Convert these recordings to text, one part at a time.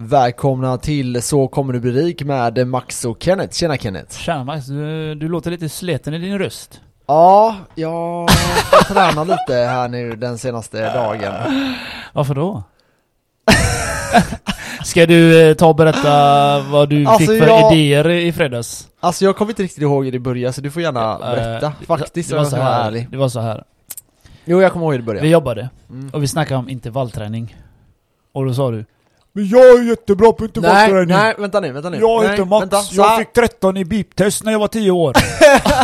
Välkomna till Så kommer du bli rik med Max och Kenneth. Tjena Kenneth! Tjena Max, du, du låter lite sleten i din röst. Ja, jag har tränat lite här nu den senaste dagen. Varför då? Ska du eh, ta och berätta vad du Alltså, fick för jag- idéer i fredags? Alltså jag kommer inte riktigt ihåg hur det började så du får gärna berätta. Eh, Faktiskt, det var så här, ärlig. Det var så här. Jo, jag kommer ihåg hur det Vi började. jobbade Mm. och vi snackade om intervallträning. Och då sa du Men jag är jättebra på Nej, intervallträning. nej, vänta nu, vänta nu. Jag nej, heter Max, Vänta, jag fick 13 i beep-test när jag var 10 år.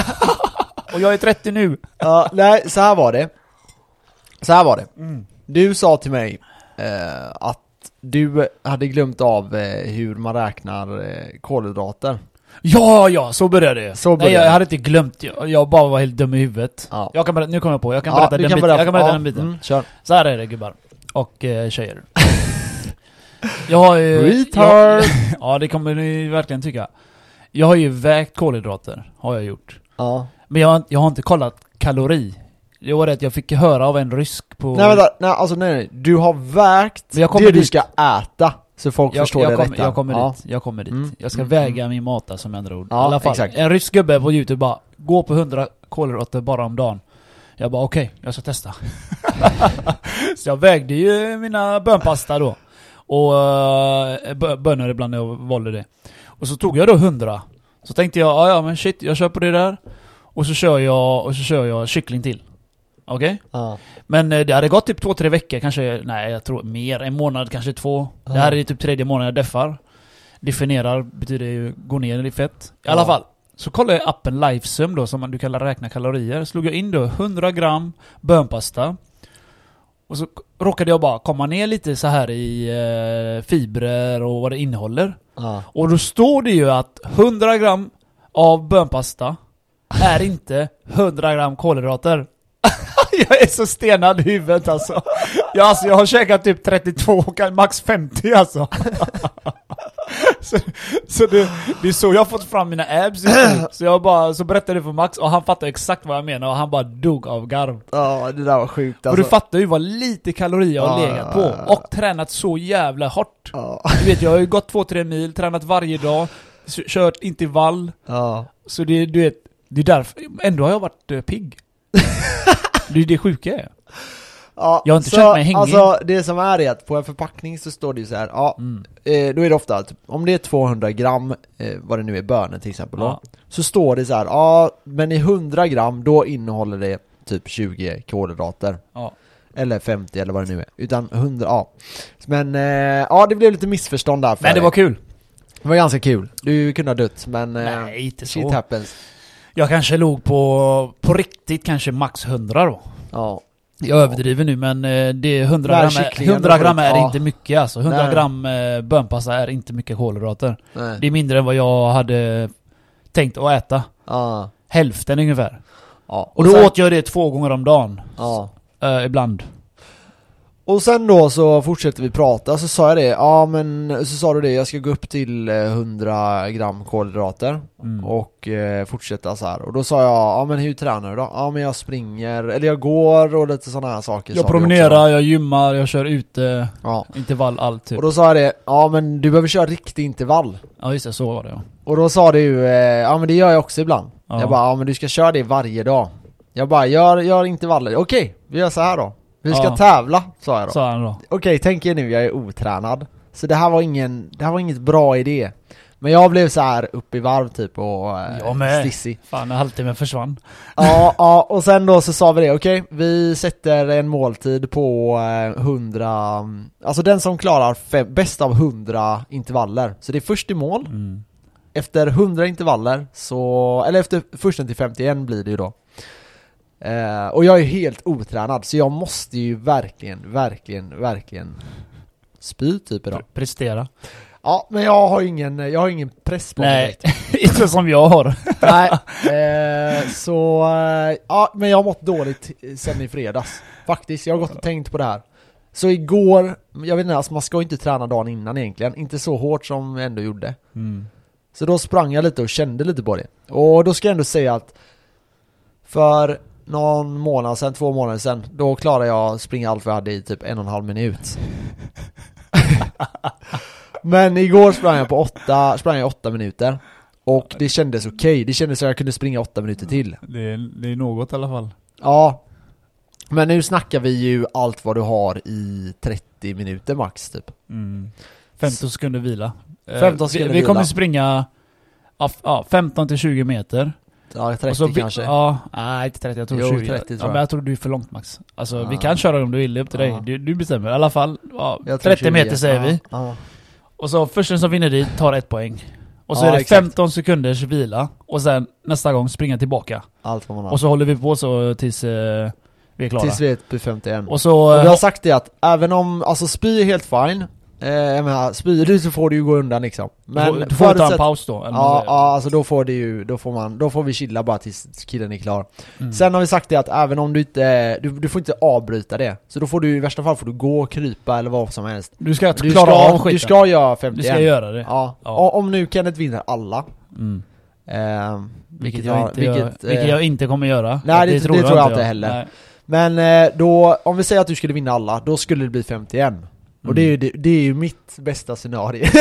och jag är 30 nu. Ja, nej, så här var det. Så här var det. Mm. Du sa till mig eh, att du hade glömt av eh, hur man räknar eh, kolhydrater. Ja, ja, så började det. Så började Nej, jag hade inte glömt, jag, jag bara var helt dum i huvudet. Ja. Jag kan berätta, nu kommer jag på, jag kan Ja, berätta den kan biten. berätta- Jag kan berätta ja, den biten. Mm, kör. Så här är det gubbar. Och eh, tjejer. Jag har ju... Retard. Jag, ja, det kommer ni verkligen tycka. Jag har ju vägt kolhydrater, har jag gjort. Ja. Men jag, har- jag har inte kollat kalori. Det var det att jag fick höra av en rysk på... Nej vänta, nej alltså nej, nej. Du har vägt det du dit. ska äta. Så folk jag, förstår jag det kommer, rätt här. jag kommer ja. dit, jag kommer dit. Mm. Jag ska Mm, väga min mat alltså med andra ord. Ja, I alla fall, exakt. en rysk gubbe på youtube bara, gå på 100 kolhydrater bara om dagen. Jag bara okej, jag ska testa. så jag vägde ju mina bönpasta då. Och uh, bönor ibland när jag valde det. Och så tog jag då 100. Så tänkte jag, ja ja men shit, jag kör på det där. Och så kör jag, och så kör jag kyckling till. Okej? Ja. Men eh, det hade gått typ två, tre veckor kanske, nej jag tror mer, en månad, kanske två. Ja. Det här är typ tredje månaden jag deffar. Definierar betyder ju gå ner i fett. I alla fall. Så kollade jag appen Lifesum då, som man- du kan räkna kalorier. Slog jag in då 100 gram bönpasta. Och så råkade jag bara komma ner lite så här i eh, fibrer och vad det innehåller. Ja. Och då står det ju att 100 gram av bönpasta är inte 100 gram kolhydrater. jag är så stenad i huvudet alltså. Jag, alltså. jag har käkat typ 32 och max 50 alltså. så så det, det är så jag har fått fram mina abs. Så jag bara, så berättade jag för Max och han fattade exakt vad jag menar och han bara dog av garv. ja, det där var sjukt Och alltså. du fattar ju vad lite kalorier jag har Ja, legat på. ja. Och tränat så jävla hårt. Du vet, jag har ju gått 2-3 mil, tränat varje dag, kört intervall. Ja. Så det, du vet, det är därför, ändå har jag varit eh, pigg. det är det sjuka är. Ja, Jag har inte så, känt mig hängig. Alltså det som är är att på en förpackning så står det ju så här, ja, Mm. eh, då är det ofta att om det är 200 gram, eh, vad det nu är, bönor till exempel då, Ja. så står det så här, ja, men i 100 gram då innehåller det typ 20 kolhydrater. Ja. Eller 50 eller vad det nu är. Utan 100, ja. Men, eh, ja det blev lite missförstånd där för Men det var kul. det var ganska kul. Du kunde ha dött men, eh, Nej, inte shit så. happens. Jag kanske låg på, på riktigt kanske max 100 då. Ja. Jag överdriver nu men eh, det är 100 Där gram, är, kycklingen 100 gram och är ja. inte mycket alltså. 100 Nej. gram eh, bönpasta är inte mycket kolhydrater. Nej. Det är mindre än vad jag hade tänkt att äta. Ja. Hälften ungefär. Ja. Och då sen- åt jag det två gånger om dagen. Eh, ibland. Och sen då så fortsätter vi prata, så sa jag det, ja men så sa du det, jag ska gå upp till eh, 100 gram kolhydrater Mm. och eh, fortsätta så här. Och då sa jag, ja men hur tränar du då? Ja men jag springer, eller jag går och lite sådana här saker Jag promenerar, jag gymmar, jag kör ute, Ja. intervall, allt typ. Och då sa jag det, ja men du behöver köra riktig intervall. Ja just det, så var det ja. Och då sa du, eh, ja men det gör jag också ibland. Ja. Jag bara, ja men du ska köra det varje dag. Jag bara, gör, gör intervaller. Okej, vi gör så här då. Vi ska Ja. tävla, sa jag då. Sa han då. Okej, tänk er nu, jag är otränad. Så det här var ingen, det här var inget bra idé. Men jag blev så här upp i varv typ och eh, Jag med. stissig. Fan, halvtimme försvann. Ja, ja, och sen då så sa vi det, okej, vi sätter en måltid på eh, 100, alltså den som klarar fem, bäst av 100 intervaller. Så det är först i mål, Mm. efter 100 intervaller så, eller efter första till 51 blir det ju då. Eh, och jag är helt otränad så jag måste ju verkligen, verkligen, verkligen spy typ idag. Prestera. Ja, men jag har ingen, jag har ingen press på mig Nej, direkt. inte som jag har. Nej, eh, så, eh, ja men jag har mått dåligt sen i fredags. Faktiskt, jag har gått och tänkt på det här. Så igår, jag vet inte, alltså man ska ju inte träna dagen innan egentligen, inte så hårt som jag ändå gjorde. Mm. Så då sprang jag lite och kände lite på det. Och då ska jag ändå säga att för någon månad sedan, två månader sedan, då klarade jag springa allt vad jag hade i typ en och en halv minut. Men igår sprang jag på åtta, sprang jag åtta minuter. Och det kändes okej, det kändes som att jag kunde springa åtta minuter till. Det är, det är något i alla fall. Ja. Men nu snackar vi ju allt vad du har i 30 minuter max typ. Mm. 15 sekunder vila. Eh, 15 sekunder vi, vi kommer vila. springa ja, f- ja, 15 till 20 meter. Ja, 30 Och så vi- kanske. Ja, nej inte 30, jag tror Jo, 20. 30 tror ja, jag. men jag tror du är för långt Max. Alltså vi Ah. kan köra om du vill, upp till Ah. dig. Du, du bestämmer. I alla fall, ja, Jag tror 30 meter 20. säger ja, vi. Och så första som vinner dit tar ett poäng. Och så är det exakt. 15 sekunders vila. Och sen nästa gång springa tillbaka. Allt vad man har. Och så håller vi på så tills eh, vi är klara. Tills vi är på 51. Och så... Och eh, vi har sagt det att även om, alltså spy är helt fine. Eh, jag menar, spyr du så får du ju gå undan liksom. Men du får ta en paus då. eller Ja, ja, alltså då får det ju, då får man, då får vi chilla bara tills killen är klar. Mm. Sen har vi sagt det att även om du inte, du, du får inte avbryta det. Så då får du i värsta fall får du gå, krypa eller vad som helst. Du ska Du klara ska, av skiten. du ska göra 51. Du ska göra det. Ja. Ja. Om nu Kenneth vinner alla. Mm. Eh, Vilket, jag, inte vilket, vilket eh, jag inte kommer göra. Nej, det- det tror jag inte jag. heller. Nej. Men eh, då, om vi säger att du skulle vinna alla, då skulle det bli 51. Och det är, ju, det, det är ju mitt bästa scenario.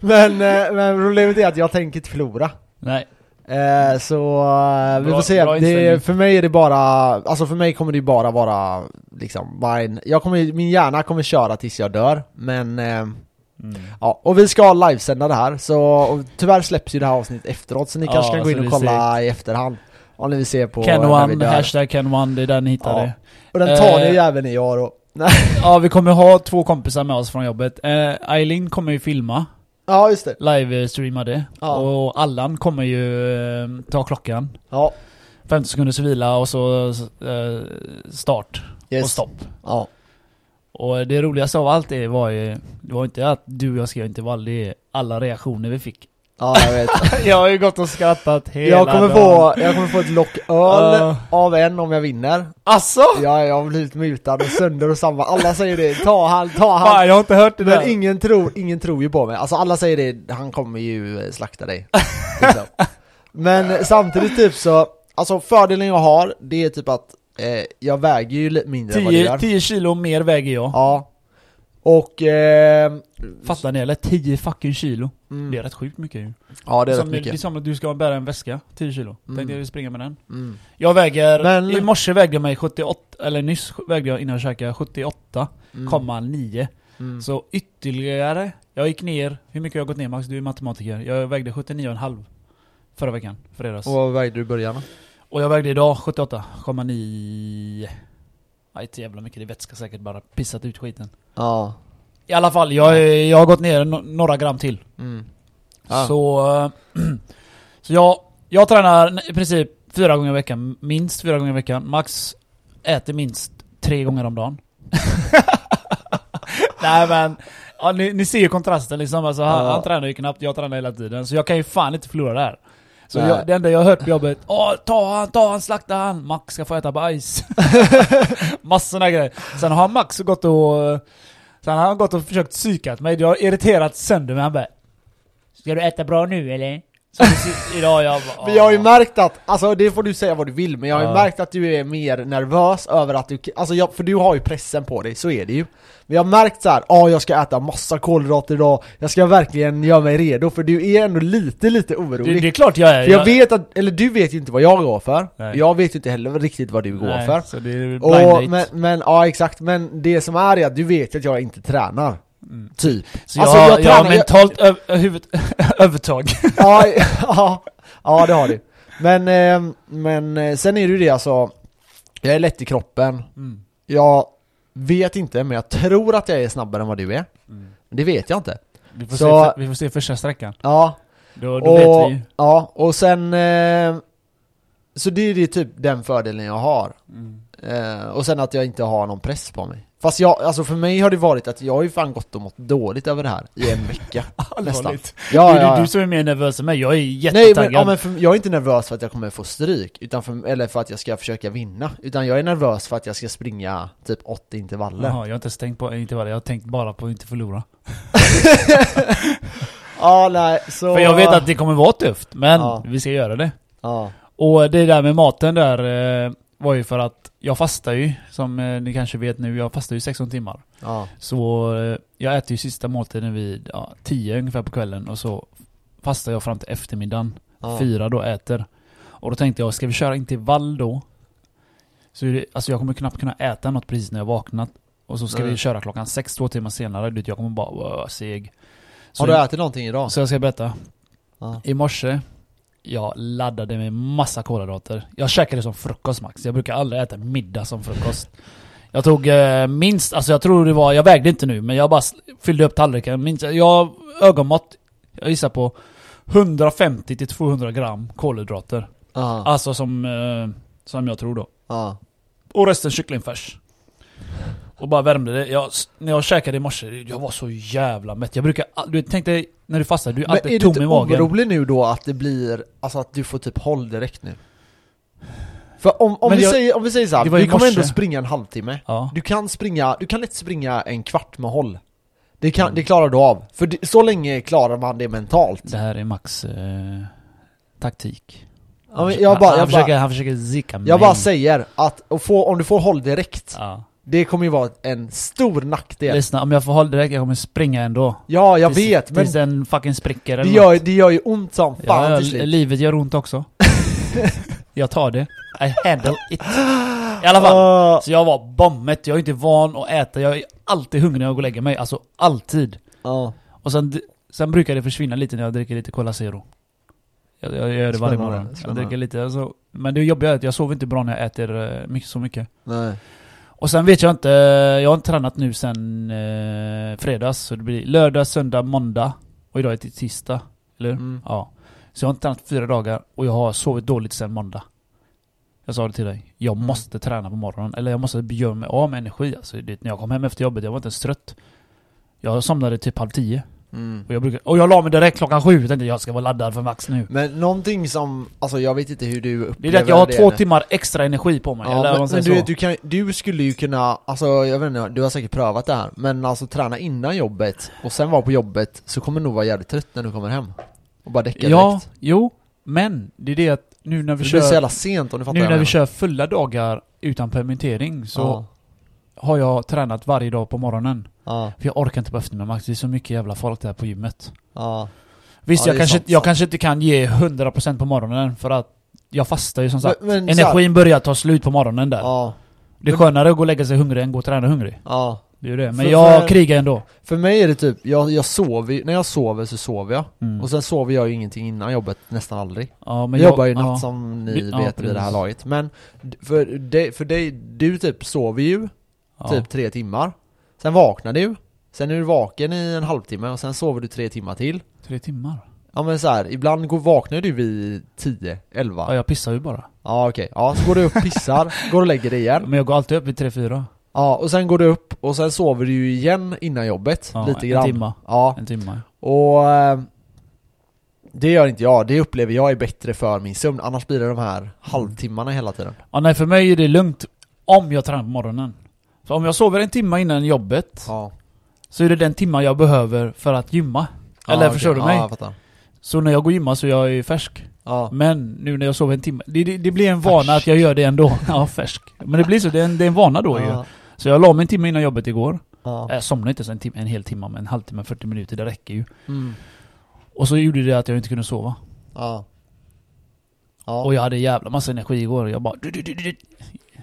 men, eh, men problemet är att jag tänker inte förlora. Nej. Eh, så eh, vi Bra- får se. Det, för mig är det bara, alltså för mig kommer det bara vara liksom, mine. Jag kommer, min hjärna kommer köra tills jag dör, men eh, Mm. Ja, och vi ska livesända det här, så och tyvärr släpps ju det här avsnittet efteråt, så ni Ja, kanske kan gå in och kolla i efterhand Om ni vill se på Ken One, hashtag Ken One, det är där ni hittar Ja. det. Och den tar ni Eh, ju även i år. Ja, vi kommer ha två kompisar med oss från jobbet. Eh, Eileen kommer ju filma, Ja, just det. live-streama det. Ja. Och Allan kommer ju eh, ta klockan. Ja, 50 sekunders vila och så eh, start yes. och stopp. Ja. Och det roligaste av allt det var ju, det var inte att du och jag skrev intervall, det är alla reaktioner vi fick. Ja, jag vet. jag har ju gått och skrattat hela jag, kommer dagen. få, jag kommer få ett lock öl Ja. av en om jag vinner. Asså? Ja, jag har blivit mutad och sönder och samma. Alla säger det, ta han, ta han. Fan, jag har inte hört det Men där. ingen tror, ingen tror ju på mig. Alltså alla säger det, han kommer ju eh, slakta dig. liksom. Men samtidigt typ så, alltså fördelen jag har, det är typ att eh, jag väger ju lite mindre än vad du 10, gör. 10 kilo mer väger jag. Ja. Och... Eh, Fattar ni eller? 10 fucking kilo. mm, Det är rätt sjukt mycket ju. Ja det är som, rätt Det är mycket. som att du ska bära en väska, 10 kilo. Mm. Tänkte jag springa med den. Mm. Jag väger, Men- i morse vägde jag mig 78, eller nyss vägde jag innan jag käkade 78,9. Mm. Mm. Så ytterligare, jag gick ner, hur mycket har jag gått ner Max? Du är matematiker. Jag vägde 79,5 förra veckan, fredags. Och vad vägde du i början? Och jag vägde idag 78,9. Ja, inte jävla mycket, det är vätska säkert bara pissat ut skiten. Ja. I alla fall, jag, jag har gått ner no några gram till. Mm. Ja. Så, så jag, jag tränar i princip fyra gånger i veckan, minst fyra gånger i veckan. Max äter minst tre gånger om dagen. Nej men, ja, ni, ni ser ju kontrasten liksom. Alltså, han, Ja. han tränar ju knappt, jag tränar hela tiden. Så jag kan ju fan inte förlora det här. Så jag, det enda jag har hört på jobbet, Åh, ta han, ta han, slakta han! Max ska få äta bajs. Massorna grejer. Sen har Max gått och... Han har gått och försökt psykat mig, jag har irriterat sönder mig. Han bara Ska du äta bra nu eller? Så idag jag bara, Men jag har ju märkt att, alltså det får du säga vad du vill, men jag har ju märkt att du är mer nervös över att du, alltså jag, för du har ju pressen på dig, så är det ju. Men jag har märkt så här, ja jag ska äta massa kolhydrater idag, jag ska verkligen göra mig redo, för du är ändå lite, lite orolig. det, det är klart jag är. för jag vet att, eller du vet ju inte vad jag går för, Nej. jag vet ju inte heller riktigt vad du går Nej, för. Så det är blind Och, men, men, ja exakt, men det som är är att du vet att jag inte tränar. Mm. Typ. Så Alltså, jag, jag jag, har jag- mentalt ö- huvud, övertag. ja, ja, ja det har du. Men, eh, men eh, sen är det ju det alltså, jag är lätt i kroppen, Mm. jag vet inte men jag tror att jag är snabbare än vad du är. Mm. Det vet jag inte. Vi, får Så- se, vi får se första sträckan. Ja, Då, då och, vet vi ju. ja, och sen eh, Så det är det typ den fördelen jag har. Mm. Och sen att jag inte har någon press på mig. Fast jag, alltså för mig har det varit att jag har ju fan gått och mått dåligt över det här i en vecka. nästan. Ja, är ja, du ja. som är mer nervös än mig, jag är Nej jättetaggad. men, ja, men för, jag är inte nervös för att jag kommer få stryk, utan för, eller för att jag ska försöka vinna. Utan jag är nervös för att jag ska springa typ 80 intervaller. Jaha, jag har inte ens tänkt på intervaller, jag har tänkt bara på att inte förlora. Ja nej, så... För jag vet att det kommer vara tufft, men Ja. vi ska göra det. Ja, Och det där med maten där eh, var ju för att jag fastar ju, som eh, ni kanske vet nu, jag fastar ju 16 timmar. Ja. Så eh, jag äter ju sista måltiden vid ja, 10 ungefär på kvällen och så fastar jag fram till eftermiddagen. Ja. Fyra då äter. Och då tänkte jag, ska vi köra intervall då? Så det, alltså jag kommer knappt kunna äta något precis när jag vaknat. Och så ska Nej. vi köra klockan sex, två timmar senare. Du vet, jag kommer bara vara seg. Så, Har du ätit någonting idag? så jag ska berätta. Ja. I morse, jag laddade med massa kolhydrater. Jag käkade som frukost Max. Jag brukar aldrig äta middag som frukost. Jag tog eh, minst, alltså jag tror det var, jag vägde inte nu, men jag bara fyllde upp tallriken. Minst, jag ögonmått, jag gissar på 150 till 200 gram kolhydrater. Ja. Alltså som, eh, som jag tror då. Ja. Och resten kycklingfärs. Och bara värmde det. Jag, när jag käkade i morse, jag var så jävla mätt. Jag brukar, du tänk dig när du fastar, du är Men alltid är du tom i magen. orolig nu då att det blir, alltså att du får typ håll direkt nu? För om, om, Men vi, jag- säger, om vi säger i du kommer ändå springa en halvtimme Ja. Du kan springa, du kan lätt springa en kvart med håll Det, kan, Mm. det klarar du av, för det, så länge klarar man det mentalt Det här är Max eh, taktik. ja, men jag bara, han, jag försöker, bara, han försöker zika mig. jag bara säger att få, om du får håll direkt Ja. Det kommer ju vara en stor nackdel Lyssna, om jag får hålla direkt, jag kommer springa ändå. Ja, jag tills, vet, men Tills den fucking spricker det eller gör, något. det gör ju ont som fan ja, till slut Livet gör ont också. jag tar det. I handle it. I alla fall. Ah, Så jag var bommet, jag är inte van att äta, jag är alltid hungrig när jag går och lägger mig. Alltså alltid. ja. Och sen, sen brukar det försvinna lite när jag dricker lite Cola Zero. Jag, jag gör det varje morgon. Jag dricker lite, alltså, men det jobbiga är att jag sover inte bra när jag äter eh, mycket, så mycket. Nej. Och sen vet jag inte, jag har inte tränat nu sen eh, fredags, så det blir lördag, söndag, måndag och idag är det tisdag. Eller? Mm. Ja. Så jag har inte tränat fyra dagar och jag har sovit dåligt sen måndag. Jag sa det till dig. Jag Mm. måste träna på morgonen, eller jag måste göra mig av med energi alltså. Det, när jag kom hem efter jobbet, jag var inte ens trött. Jag somnade typ halv tio. Mm. Och jag, brukar, och jag la mig direkt klockan sju, tänkte jag ska vara laddad för max nu. Men någonting som, alltså jag vet inte hur du Det är upplever det att jag har två nu. timmar extra energi på mig, eller Ja, vad men, men du, vet, du, kan, du skulle ju kunna, alltså jag vet inte, du har säkert prövat det här Men alltså träna innan jobbet och sen vara på jobbet så kommer du nog vara jävligt trött när du kommer hem Och bara däcka Ja, direkt jo, men det är det att nu när vi Det blir så kör, jävla sent om du fattar nu när vi kör fulla dagar utan permittering så ja, har jag tränat varje dag på morgonen. ja, För jag orkar inte på eftermiddagen Max, det är så mycket jävla folk där på gymmet. ja, Visst, Ja, jag, kanske, sant, jag sant. kanske inte kan ge 100% på morgonen för att jag fastar ju som sagt. Men- men så här- Energin börjar ta slut på morgonen där. ja, det är skönare att gå och lägga sig hungrig än gå och träna hungrig. ja Det är ju det. Men För- jag för- krigar ändå. För mig är det typ, jag, jag sover när jag sover så sover jag Mm. Och sen sover jag ju ingenting innan jobbet, nästan aldrig ja, men jag jobbar ju natt ja. som ni Du- ja, vet vid det här laget Men för dig, för dig, du typ sover ju Ja. typ tre timmar Sen vaknar du Sen är du vaken i en halvtimme och sen sover du tre timmar till Tre timmar? Ja men så här, ibland går, vaknar du vid 10, 11 Ja, jag pissar ju bara. Ja okej, ja så går du upp, pissar, går och lägger dig igen Men jag går alltid upp vid tre fyra. Ja och sen går du upp och sen sover du ju igen innan jobbet, Ja, lite en grann timma. Ja, En timme. och eh, Det gör inte jag, det upplever jag är bättre för min sömn, annars blir det de här halvtimmarna hela tiden Ja, nej för mig är det lugnt om jag tränar på morgonen. Så om jag sover en timme innan jobbet, Ja, så är det den timma jag behöver för att gymma. Eller ja, okej. förstår du mig? Ja, jag fattar Så när jag går och gymmar så är jag ju färsk. Ja, Men nu när jag sover en timme, det, det, det blir en vana Färsk. att jag gör det ändå. Ja, färsk. Men det blir så, det är en, det är en vana då ju. ja, Så jag la mig en timme innan jobbet igår. ja. Jag somnade inte så en, timme, en hel timme, men en halvtimme, 40 minuter, det räcker ju. Mm. Och så gjorde det att jag inte kunde sova. Ja. Ja. Och jag hade jävla massa energi igår. Jag bara...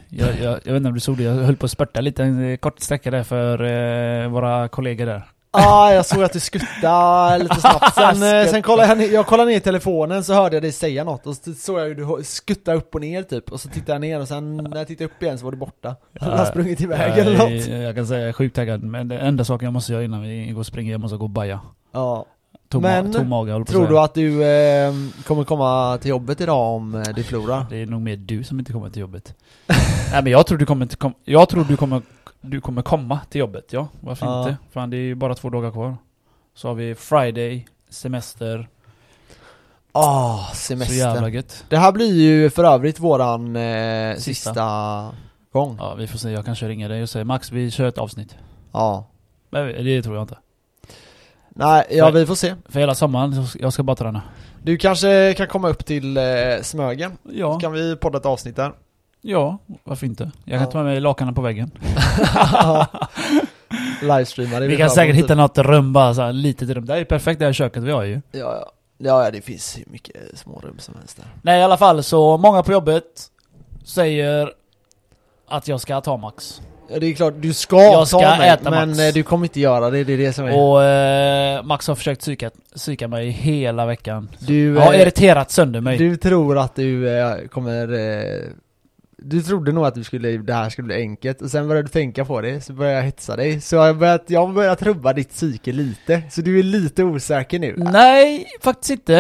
Jag, jag, jag vet inte om du såg det, jag höll på att spurta lite en kort sträcka där för eh, våra kollegor där. ah, jag såg att du skuttade lite snabbt. Sen, eh, sen kollade jag, jag kollade ner i telefonen så hörde jag dig säga något och så såg jag hur du skutta upp och ner typ. Och så tittade jag ner och sen när jag tittade upp igen så var du borta. Du har sprungit iväg eller jag, något. jag kan säga jag är sjukt taggad, men det enda saken jag måste göra innan vi går och springer, jag måste gå och baja. Ja. Tom, Men, tom mage, Tror du att du eh, kommer komma till jobbet idag om eh, du förlorar? Det är nog mer du som inte kommer till jobbet. Nej men jag tror du kommer inte kom, Jag tror du kommer Du kommer komma till jobbet, ja. Varför Ja. inte? Fan det är ju bara två dagar kvar. Så har vi Friday, semester, Ah, så semester. jävla gött. Det här blir ju för övrigt våran eh, Sista. sista. gång. Ja vi får se, jag kanske ringer dig och säger Max vi kör ett avsnitt. Ja. Men det tror jag inte. Nej, ja Nej. vi får se. För hela sommaren, jag ska bara träna. Du kanske kan komma upp till eh, Smögen? Ja. Så kan vi podda ett avsnitt där. Ja, varför inte? Jag kan Ja. ta med mig lakanen på väggen. Livestreama det. Vi kan säkert hitta något rum bara så här, litet rum. Det är perfekt det här köket vi har ju. Ja, ja. Ja, ja, det finns hur mycket små rum som helst där. Nej i alla fall så många på jobbet säger att jag ska ta Max. Det är klart, du ska, Jag ska ta mig, äta men Max. eh, du kommer inte göra det, det är det som är... Och eh, Max har försökt psyka, psyka mig hela veckan. du, Jag har eh, irriterat sönder mig. du tror att du eh, kommer... Eh, du trodde nog att du skulle, det här skulle bli enkelt, och sen började du tänka på det, så började jag hetsa dig. Så jag har börjat, jag har börjat rubba ditt psyke lite, så du är lite osäker nu. Nej, faktiskt inte.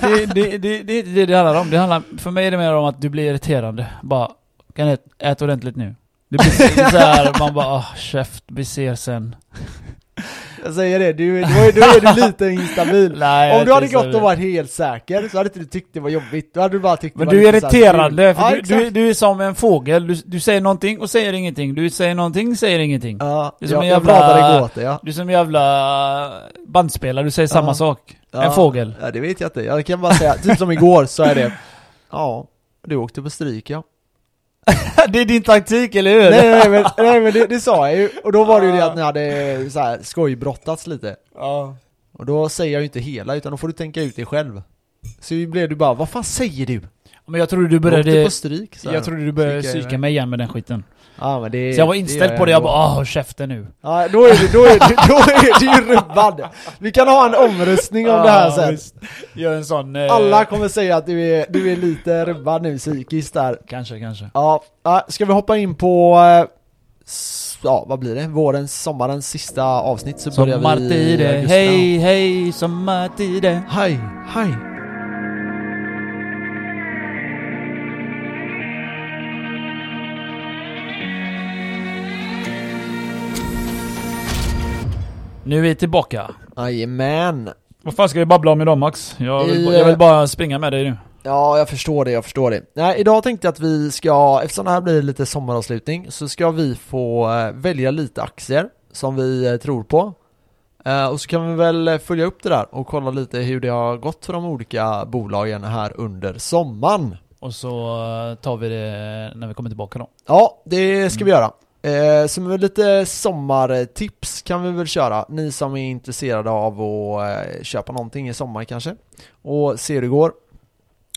Det, det, det, det, det, det, handlar om. Det handlar, för mig är det mer om att du blir irriterande. Bara, kan ät, ät ordentligt nu. Det blir så- här, man bara ah, käft, vi ser sen. Jag säger det, du, då, är, då är du lite instabil. Nej, jag Om du hade gått och varit helt säker så hade inte du tyckt det var jobbigt, då hade du bara tyckt Men det var du är irriterande, för ja, du, du, du är som en fågel. Du, du säger någonting och säger ingenting. Du säger någonting, säger ingenting. Ja, Det är som jag, en jag jävla- åt det, ja. Du är som en jävla bandspelare, du säger samma Ja. sak. ja. En fågel. Ja, det vet jag inte. Jag kan bara säga, typ som igår så är det Ja, du åkte på stryk ja. det är din taktik, eller hur? nej, nej, men, nej men det, det sa jag ju, och då var det ju det att ni hade så här skojbrottats lite. Ja. Och då säger jag ju inte hela, utan då får du tänka ut det själv. Så blev du bara, vad fan säger du? Men jag trodde du började... på stryk. Jag trodde du började psyka mig igen med den skiten. Ja men det Så jag var det inställd gör på det, jag ändå. bara ah, käften nu. Ja, då är du, då är du, då är du ju rubbad. Vi kan ha en omröstning om det här sen. Gör en sån... Eh, Alla kommer säga att du är, du är lite rubbad nu psykiskt där. Kanske, kanske. Ja, ja, ska vi hoppa in på, eh, ja vad blir det? Vårens, sommarens sista avsnitt så börjar vi Sommartider, augusti. hej hej sommartider. Hej, hej. Nu är vi tillbaka. Jajamän. Vad fan ska vi babbla om idag Max? Jag vill, I, jag vill eh, bara springa med dig nu. Ja, jag förstår det, jag förstår det. Nej, idag tänkte jag att vi ska, eftersom det här blir lite sommaravslutning, så ska vi få eh, välja lite aktier som vi eh, tror på. Och så kan vi väl följa upp det där och kolla lite hur det har gått för de olika bolagen här under sommaren. Och så tar vi det när vi kommer tillbaka då. Ja, det ska vi göra. Eh, så med lite sommartips kan vi väl köra, ni som är intresserade av att eh, köpa någonting i sommar kanske, och se hur det går.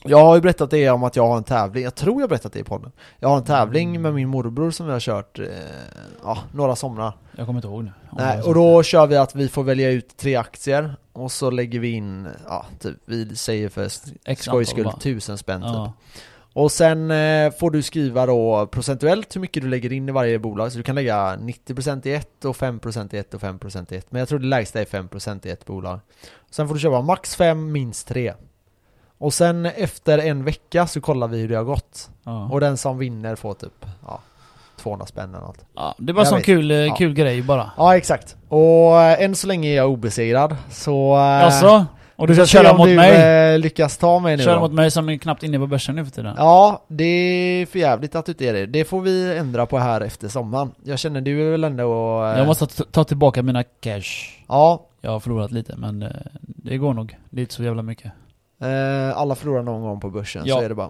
Jag har ju berättat det om att jag har en tävling, jag tror jag berättat det i podden. Jag har en tävling med min morbror som vi har kört, eh, ja, några somrar. Jag kommer inte ihåg nu. Nej, och då kör vi att vi får välja ut tre aktier, och så lägger vi in, ja, typ, vi säger för skojs skull, tusen spänn typ. Ja. Och sen eh, får du skriva då procentuellt hur mycket du lägger in i varje bolag. Så du kan lägga 90% i ett och 5% i ett och 5% i ett. Men jag tror det lägsta är 5% i ett bolag. Sen får du köpa max 5, minst 3. Och sen efter en vecka så kollar vi hur det har gått. Ja. Och den som vinner får typ ja, 200 spänn eller något. ja, det var en sån kul, eh, Ja. kul grej bara. Ja exakt. Och eh, än så länge är jag obesegrad. Så... Alltså, och du ska köra mot du, mig? eh, lyckas ta mig nu Köra då. mot mig som är knappt inne på börsen nu för tiden. Ja, det är för jävligt att du inte är det. Det får vi ändra på här efter sommaren. Jag känner du är väl ändå... eh, Jag måste ta, ta tillbaka mina cash. Ja, Jag har förlorat lite men eh, det går nog. Det är inte så jävla mycket. eh, alla förlorar någon gång på börsen, Ja. så är det bara.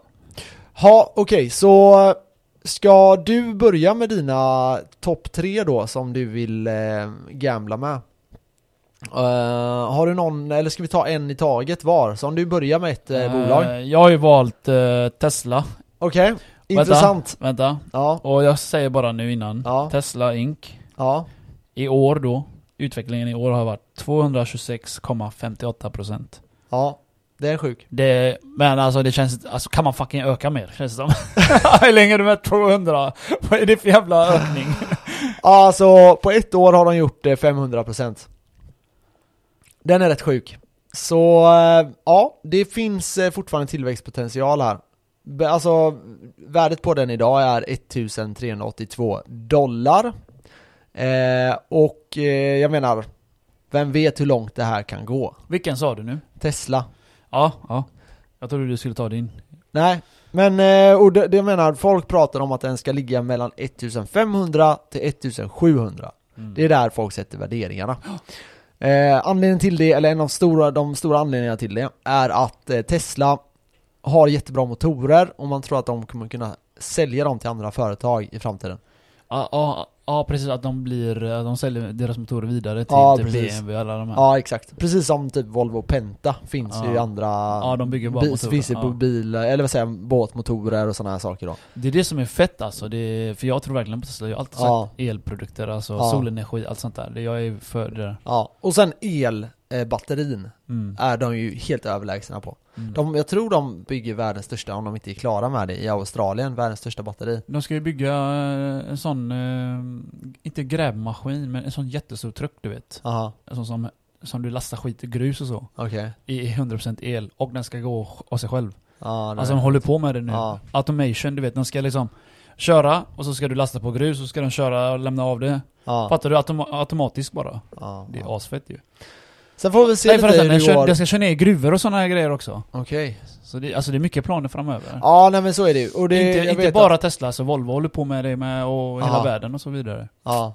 Ja, okej, så ska du börja med dina topp tre då som du vill eh, gambla med? Eh, har du någon, eller ska vi ta en i taget var? Så om du börjar med ett eh, bolag? Jag har ju valt eh, Tesla. Okej, intressant. Vänta. Ja, Och jag säger bara nu innan. Ja. Tesla Inc. ja, I år då. Utvecklingen i år har varit 226,58%. ja. Det är sjuk. Det, men alltså det känns, alltså kan man fucking öka mer känns det som. Hur länge är du med 200? Vad är det för jävla ökning? Alltså på ett år har de gjort det 500% Den är rätt sjuk Så, eh, ja, det finns eh, fortfarande tillväxtpotential här Alltså, värdet på den idag är 1382 dollar eh, Och eh, jag menar, vem vet hur långt det här kan gå? Vilken sa du nu? Tesla Ja, ja. Jag trodde du skulle ta din. Nej, men eh, och det, det jag menar, folk pratar om att den ska ligga mellan 1500 till 1700 Mm. Det är där folk sätter värderingarna. Eh, anledningen till det, eller en av stora, de stora anledningarna till det, är att eh, Tesla har jättebra motorer och man tror att de kommer kunna sälja dem till andra företag i framtiden. Ja, ja precis, att de blir, att de säljer deras motorer vidare till Ja, typ precis. BMW och alla de här. Ja exakt, precis som typ Volvo Penta finns Ja. ju i andra Ja, de bygger bara motorer, finns på ja. bil, eller vad säger jag, båtmotorer och sådana här saker då. Det är det som är fett alltså, det är, för jag tror verkligen på Tesla. Jag har alltid sagt elprodukter, alltså solenergi, allt sånt där. Jag är för det där. Ja, och sen elbatterin Mm. är de ju helt överlägsna på. Mm. De, jag tror de bygger världens största, om de inte är klara med det, i Australien, världens största batteri. De ska ju bygga eh, en sån, eh, inte grävmaskin, men en sån jättestor truck du vet. Aha, En sån som, som du lastar skit i grus och så. okej. I 100% el. Och den ska gå av sig själv. Det Alltså de håller på med det nu. Ja. Automation, du vet. De ska liksom köra och så ska du lasta på grus och så ska de köra och lämna av det. ja, Fattar du? Autom- automatiskt bara. ja, Det är asfett ju. Sen får vi se Nej lite hur det går. den ska köra ner gruvor och här grejer också. Okej. Så det, alltså det är mycket planer framöver. Ja, nej men så är det ju. Och det, inte jag inte bara Att, Tesla, så Volvo håller på med det med och hela Aha. världen och så vidare. ja.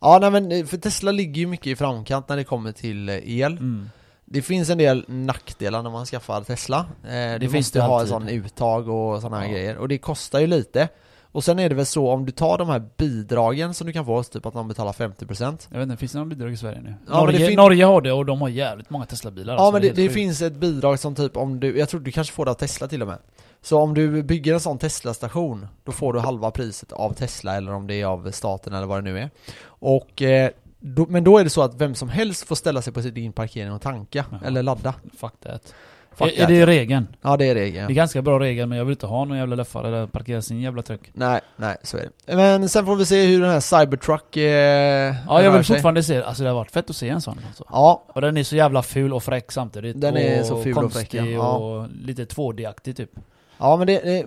Ja, nej men eh, för Tesla ligger ju mycket i framkant när det kommer till eh, el. Mm. Det finns en del nackdelar när man skaffar Tesla. Eh, du finns måste det ha en alltid. sån uttag och såna här Ja. grejer. Och det kostar ju lite. Och sen är det väl så om du tar de här bidragen som du kan få, typ att de betalar 50% Jag vet inte, finns det någon bidrag i Sverige nu? Ja, Norge, fin- Norge har det och de har jävligt många Tesla-bilar Ja alltså, men det, det finns ett bidrag som typ om du, jag tror du kanske får det av Tesla till och med Så om du bygger en sån Tesla-station Då får du halva priset av Tesla eller om det är av staten eller vad det nu är Och eh, då, Men då är det så att vem som helst får ställa sig på din parkering och tanka Jaha. eller ladda Fuck that. Fuck är, är det regeln? Ja det är Det regeln är ganska bra regel men jag vill inte ha någon jävla löffare eller parkera sin jävla truck. Nej, nej så är det Men sen får vi se hur den här Cybertruck eh, Ja jag vill sig. fortfarande se, alltså det har varit fett att se en sån alltså. Ja, Och den är så jävla ful och fräck samtidigt. Den är så ful och fräck. Ja. och lite 2D-aktig typ. Ja men det, det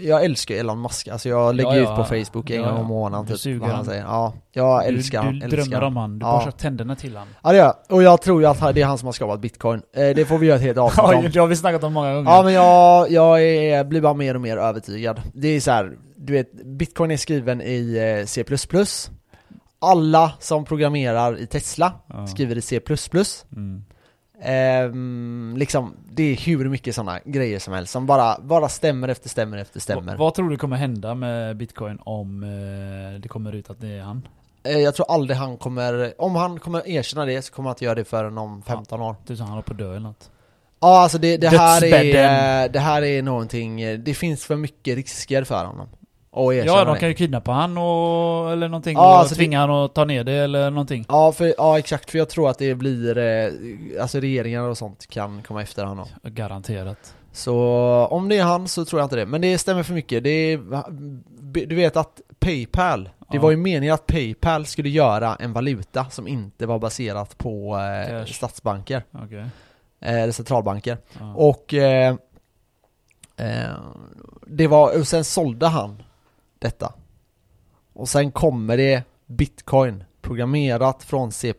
jag älskar Elon Musk, alltså jag lägger Ja, ut ja. på Facebook en Ja, gång ja. om månaden typ vad han säger Ja, jag älskar du, han, du älskar drömmer han. om han, du Ja. borstar tänderna till han. Ja det gör och jag tror ju att det är han som har skapat bitcoin. Eh, det får vi göra ett helt avsnitt om. det har vi snackat om många gånger. Ja men jag, jag är, blir bara mer och mer övertygad. Det är så här, du vet, bitcoin är skriven i eh, C++. Alla som programmerar i Tesla Ja. skriver i C++. Mm. Ehm, liksom, det är hur mycket sådana grejer som helst som bara, bara stämmer efter stämmer efter stämmer. Vad, vad tror du kommer hända med bitcoin om eh, det kommer ut att det är han? Eh, jag tror aldrig han kommer, om han kommer erkänna det så kommer han inte göra det förrän om 15 år. Typ som han håller på dö eller något. Ja alltså det, det här är, eh, det här är någonting, eh, det finns för mycket risker för honom. Och Ja, de det. kan ju kidnappa han och, eller någonting Ja, och alltså det- tvinga han att ta ner det eller någonting. Ja, för, ja exakt, för jag tror att det blir, eh, alltså regeringar och sånt kan komma efter honom. Garanterat. Så om det är han så tror jag inte det, men det stämmer för mycket. Det är, du vet att Paypal, det Ja. var ju meningen att Paypal skulle göra en valuta som inte var baserat på eh, statsbanker, Okej. eh, eller centralbanker. Ja. Och eh, eh, det var, och sen sålde han detta. Och sen kommer det Bitcoin, programmerat från C++,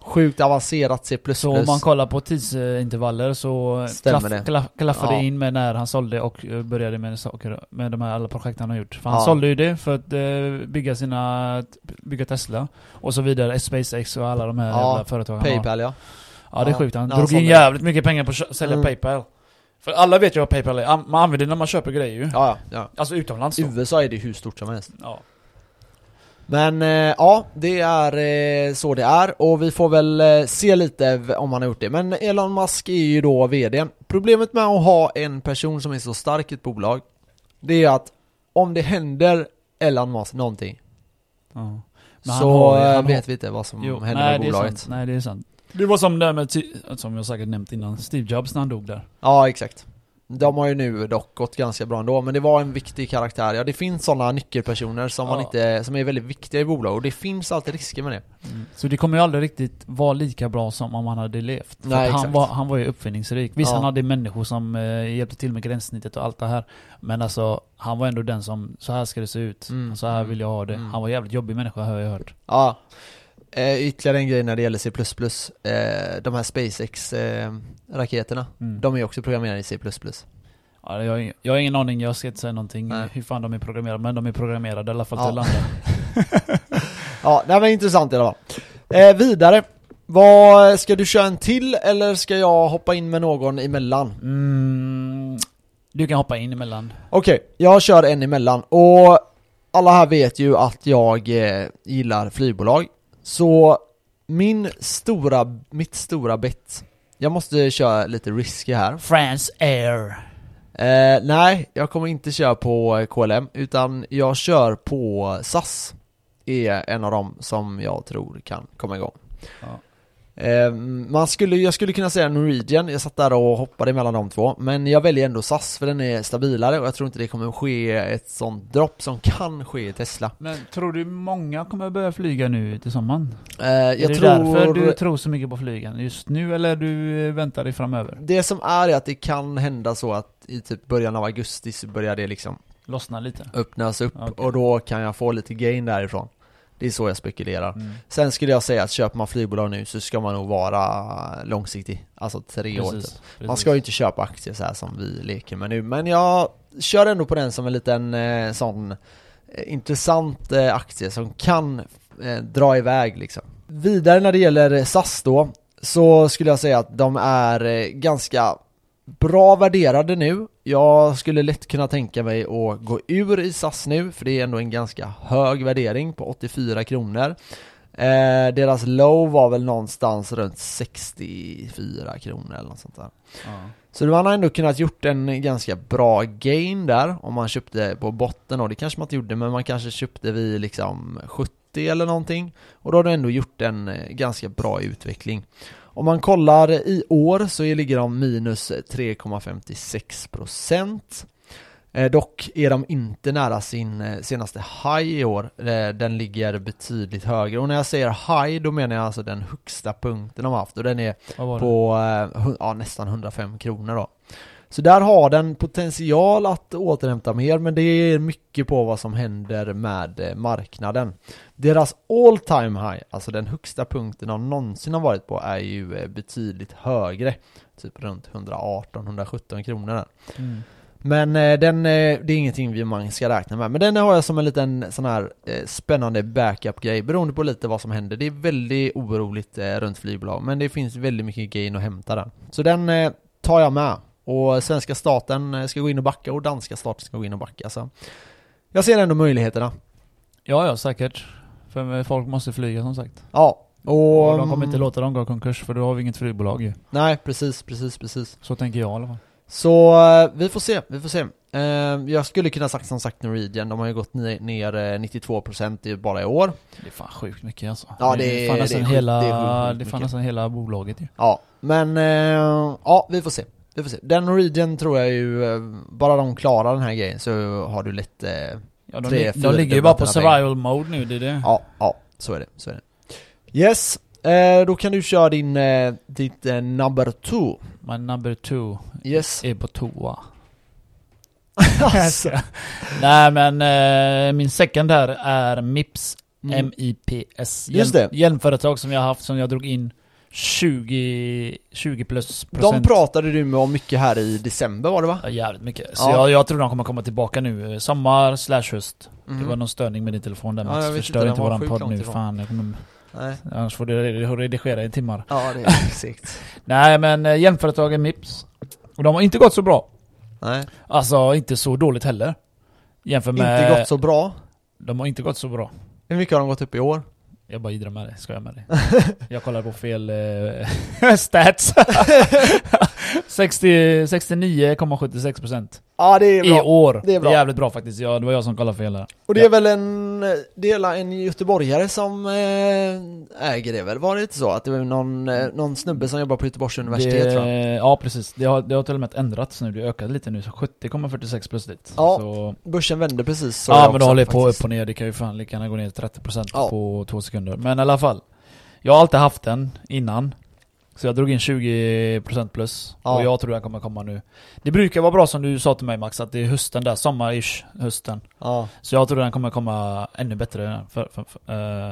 sjukt avancerat C++. Så om man kollar på tidsintervaller så klaff, det. klaff, klaffar Ja. det in med när han sålde och eh, började med saker, med de här alla projekt han har gjort. För han Ja. sålde ju det för att eh, bygga sina, bygga Tesla och så vidare, SpaceX och alla de här Ja, jävla företagen. Paypal ja. Ja det är Ja, sjukt, han han drog in jävligt mycket pengar på att sälja Mm. Paypal. För alla vet ju vad Paypal är, An- man använder det när man köper grejer ju. Ja, ja. Alltså utomlands I då. USA är det hur stort som helst. Ja. Men eh, ja, det är eh, så det är och vi får väl eh, se lite v- om han har gjort det. Men Elon Musk är ju då VD. Problemet med att ha en person som är så stark i ett bolag, det är att om det händer Elon Musk någonting, ja. Men han så har ju- eh, han vet har- vi inte vad som Jo, händer nej, med det är bolaget. sant. Nej det är sant. Det var som det där med, som jag säkert nämnt innan, Steve Jobs när han dog där. Ja, exakt. De har ju nu dock gått ganska bra ändå, men det var en viktig karaktär. Ja, det finns sådana nyckelpersoner som man Ja. inte, som är väldigt viktiga i bolag och det finns alltid risker med det. Så det kommer ju aldrig riktigt vara lika bra som om han hade levt. För Nej, han, var, han var ju uppfinningsrik. Visst Ja. han hade människor som eh, hjälpte till med gränssnittet och allt det här. Men alltså, han var ändå den som, så här ska det se ut. Mm. Så här vill jag ha det. Mm. Han var jävligt jobbig människa har jag hört. Ja. Eh, ytterligare en grej när det gäller C++, eh, de här SpaceX-raketerna, Mm. de är också programmerade i C++. Ja, jag, har ingen- jag har ingen aning, jag ska inte säga någonting Nej. hur fan de är programmerade. Men de är programmerade i alla fall Ja. till landa. Ja, det var intressant i alla fall. Eh, vidare. Vad, ska du köra en till eller ska jag hoppa in med någon emellan? Mm, Du kan hoppa in emellan. Okej, jag kör en emellan och alla här vet ju att jag eh, gillar flygbolag. Så min stora, mitt stora bett, jag måste köra lite risky här. France Air. Eh, nej, jag kommer inte köra på KLM utan jag kör på SAS. Är en av dem som jag tror kan komma igång. Ja. Eh, man skulle, jag skulle kunna säga Norwegian, jag satt där och hoppade mellan de två Men jag väljer ändå SAS för den är stabilare och jag tror inte det kommer ske ett sånt dropp som kan ske i Tesla Men tror du många kommer börja flyga nu till sommaren? eh, Jag är det tror därför du tror så mycket på flygen just nu eller du väntar dig framöver? Det som är är att det kan hända så att i typ början av augusti så börjar det liksom Lossna lite? öppnas upp Okej. och då kan jag få lite gain därifrån Det är så jag spekulerar Mm. Sen skulle jag säga att köper man flygbolag nu så ska man nog vara långsiktig Alltså tre år typ. Man precis. ska ju inte köpa aktier så här som vi leker med nu Men jag kör ändå på den som en liten eh, sån eh, intressant eh, aktie som kan dra iväg liksom Vidare när det gäller SAS då Så skulle jag säga att de är ganska bra värderade nu. Jag skulle lätt kunna tänka mig att gå ur i SAS nu för det är ändå en ganska hög värdering på 84 kronor. Eh, Deras low var väl någonstans runt 64 kronor eller något sånt där. Ja. så man har ändå kunnat gjort en ganska bra gain där om man köpte på botten och det kanske man inte gjorde men man kanske köpte vid liksom 70 eller någonting. Och då har du ändå gjort en eh, ganska bra utveckling. Om man kollar i år så ligger de minus 3,56% Eh, dock är de inte nära sin eh, senaste high i år. Eh, den ligger betydligt högre. Och när jag säger high, då menar jag alltså den högsta punkten de har haft. Och den är på ja, nästan 105 kronor då. Så där har den potential att återhämta mer, men det är mycket på vad som händer med eh, marknaden. Deras all time high, alltså den högsta punkten de någonsin har varit på, är ju eh, betydligt högre. Typ runt 118-117 kronor. Mm. Men eh, den, det är ingenting vi man ska räkna med. Men den har jag som en liten sån här spännande backup-grej beroende på lite vad som händer. Det är väldigt oroligt runt flygbolag, men det finns väldigt mycket gain att hämta där. Så den tar jag med. Och svenska staten eh, ska gå in och backa och danska staten ska gå in och backa. Så jag ser ändå möjligheterna. Ja, ja, säkert. För folk måste flyga som sagt. Ja, och... Och de kommer inte låta dem gå konkurs för då har vi inget flygbolag ju. Nej, precis, precis, precis. Så tänker jag i alla fall. Så eh, vi får se, vi får se. Eh, jag skulle kunna sagt som sagt Norwegian, de har ju gått ner, ner eh, 92% i- bara i år. Det är fan sjukt mycket alltså. Ja, det är- fan det är nästan sjukt- hela, det är fan nästan hela bolaget ju. Ja, men ja, vi får se. Vi får se. Den Norwegian tror jag ju, eh, bara de klarar den här grejen så har du lite, Ja, de, Tre, de ligger ju bara på survival mode nu, det är det. ja, ja, så är det, så är det. Yes, eh, då kan du köra din, eh, ditt eh, number two. My number two Yes. är på toa. alltså. Nej men eh, min second här är Mips Mm. MIPS. Just det. Hjälmföretag som jag har haft som jag drog in 20, 20 plus De procent. pratade du med om mycket här i december var det va? Ja, jävligt mycket. Så Ja. jag, jag tror de kommer komma tillbaka nu. eh, Sommar slash höst. Mhm. Det var någon störning med din telefon där Max. Förstör inte, våran podd nu. ifrån. Fan, jag kommer, Nej. annars får du redigera i timmar. Ja, det är exakt. Nej men eh, hjälmföretagen Mips. Och de har inte gått så bra. Nej. Alltså inte så dåligt heller. Jämför med... Inte gått så bra. De har inte gått så bra. Hur mycket har de gått upp i år? Jag bara idrar med dig, ska jag med dig? jag kollar på fel eh, stats. 60 69,76% Ja, det är i bra. år. Det är Det är, bra. jävligt bra faktiskt. Ja, det var jag som kollade fel där. Och det är väl en, det är väl en göteborgare som eh, äger det väl? Var det inte så? Att det var någon, eh, någon snubbe som jobbar på Göteborgs universitet det, tror jag? Ja precis, det har, det har till och med ändrats nu, det ökade lite nu, så 70,46 plötsligt. Ja, så, Börsen vände precis så ja men det håller på upp och ner, det kan ju fan lika gärna gå ner 30% Ja. på två sekunder. Men i alla fall, jag har alltid haft den innan. Så jag drog in 20% plus, Ja. och jag tror den kommer komma nu. Det brukar vara bra som du sa till mig Max, att det är hösten där, sommar-ish, hösten. Ja, Så jag tror den kommer komma ännu bättre. För, för, för,